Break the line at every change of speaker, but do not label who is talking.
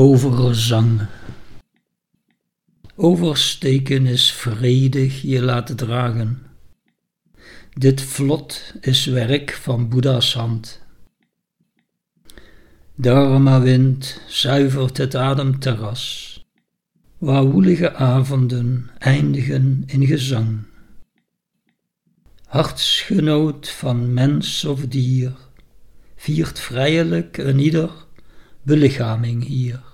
Overzang. Oversteken is vredig je laten dragen. Dit vlot is werk van Boeddha's hand. Dharma wind zuivert het ademterras, waar woelige avonden eindigen in gezang. Hartsgenoot van mens of dier, viert vrijelijk een ieder belichaming hier.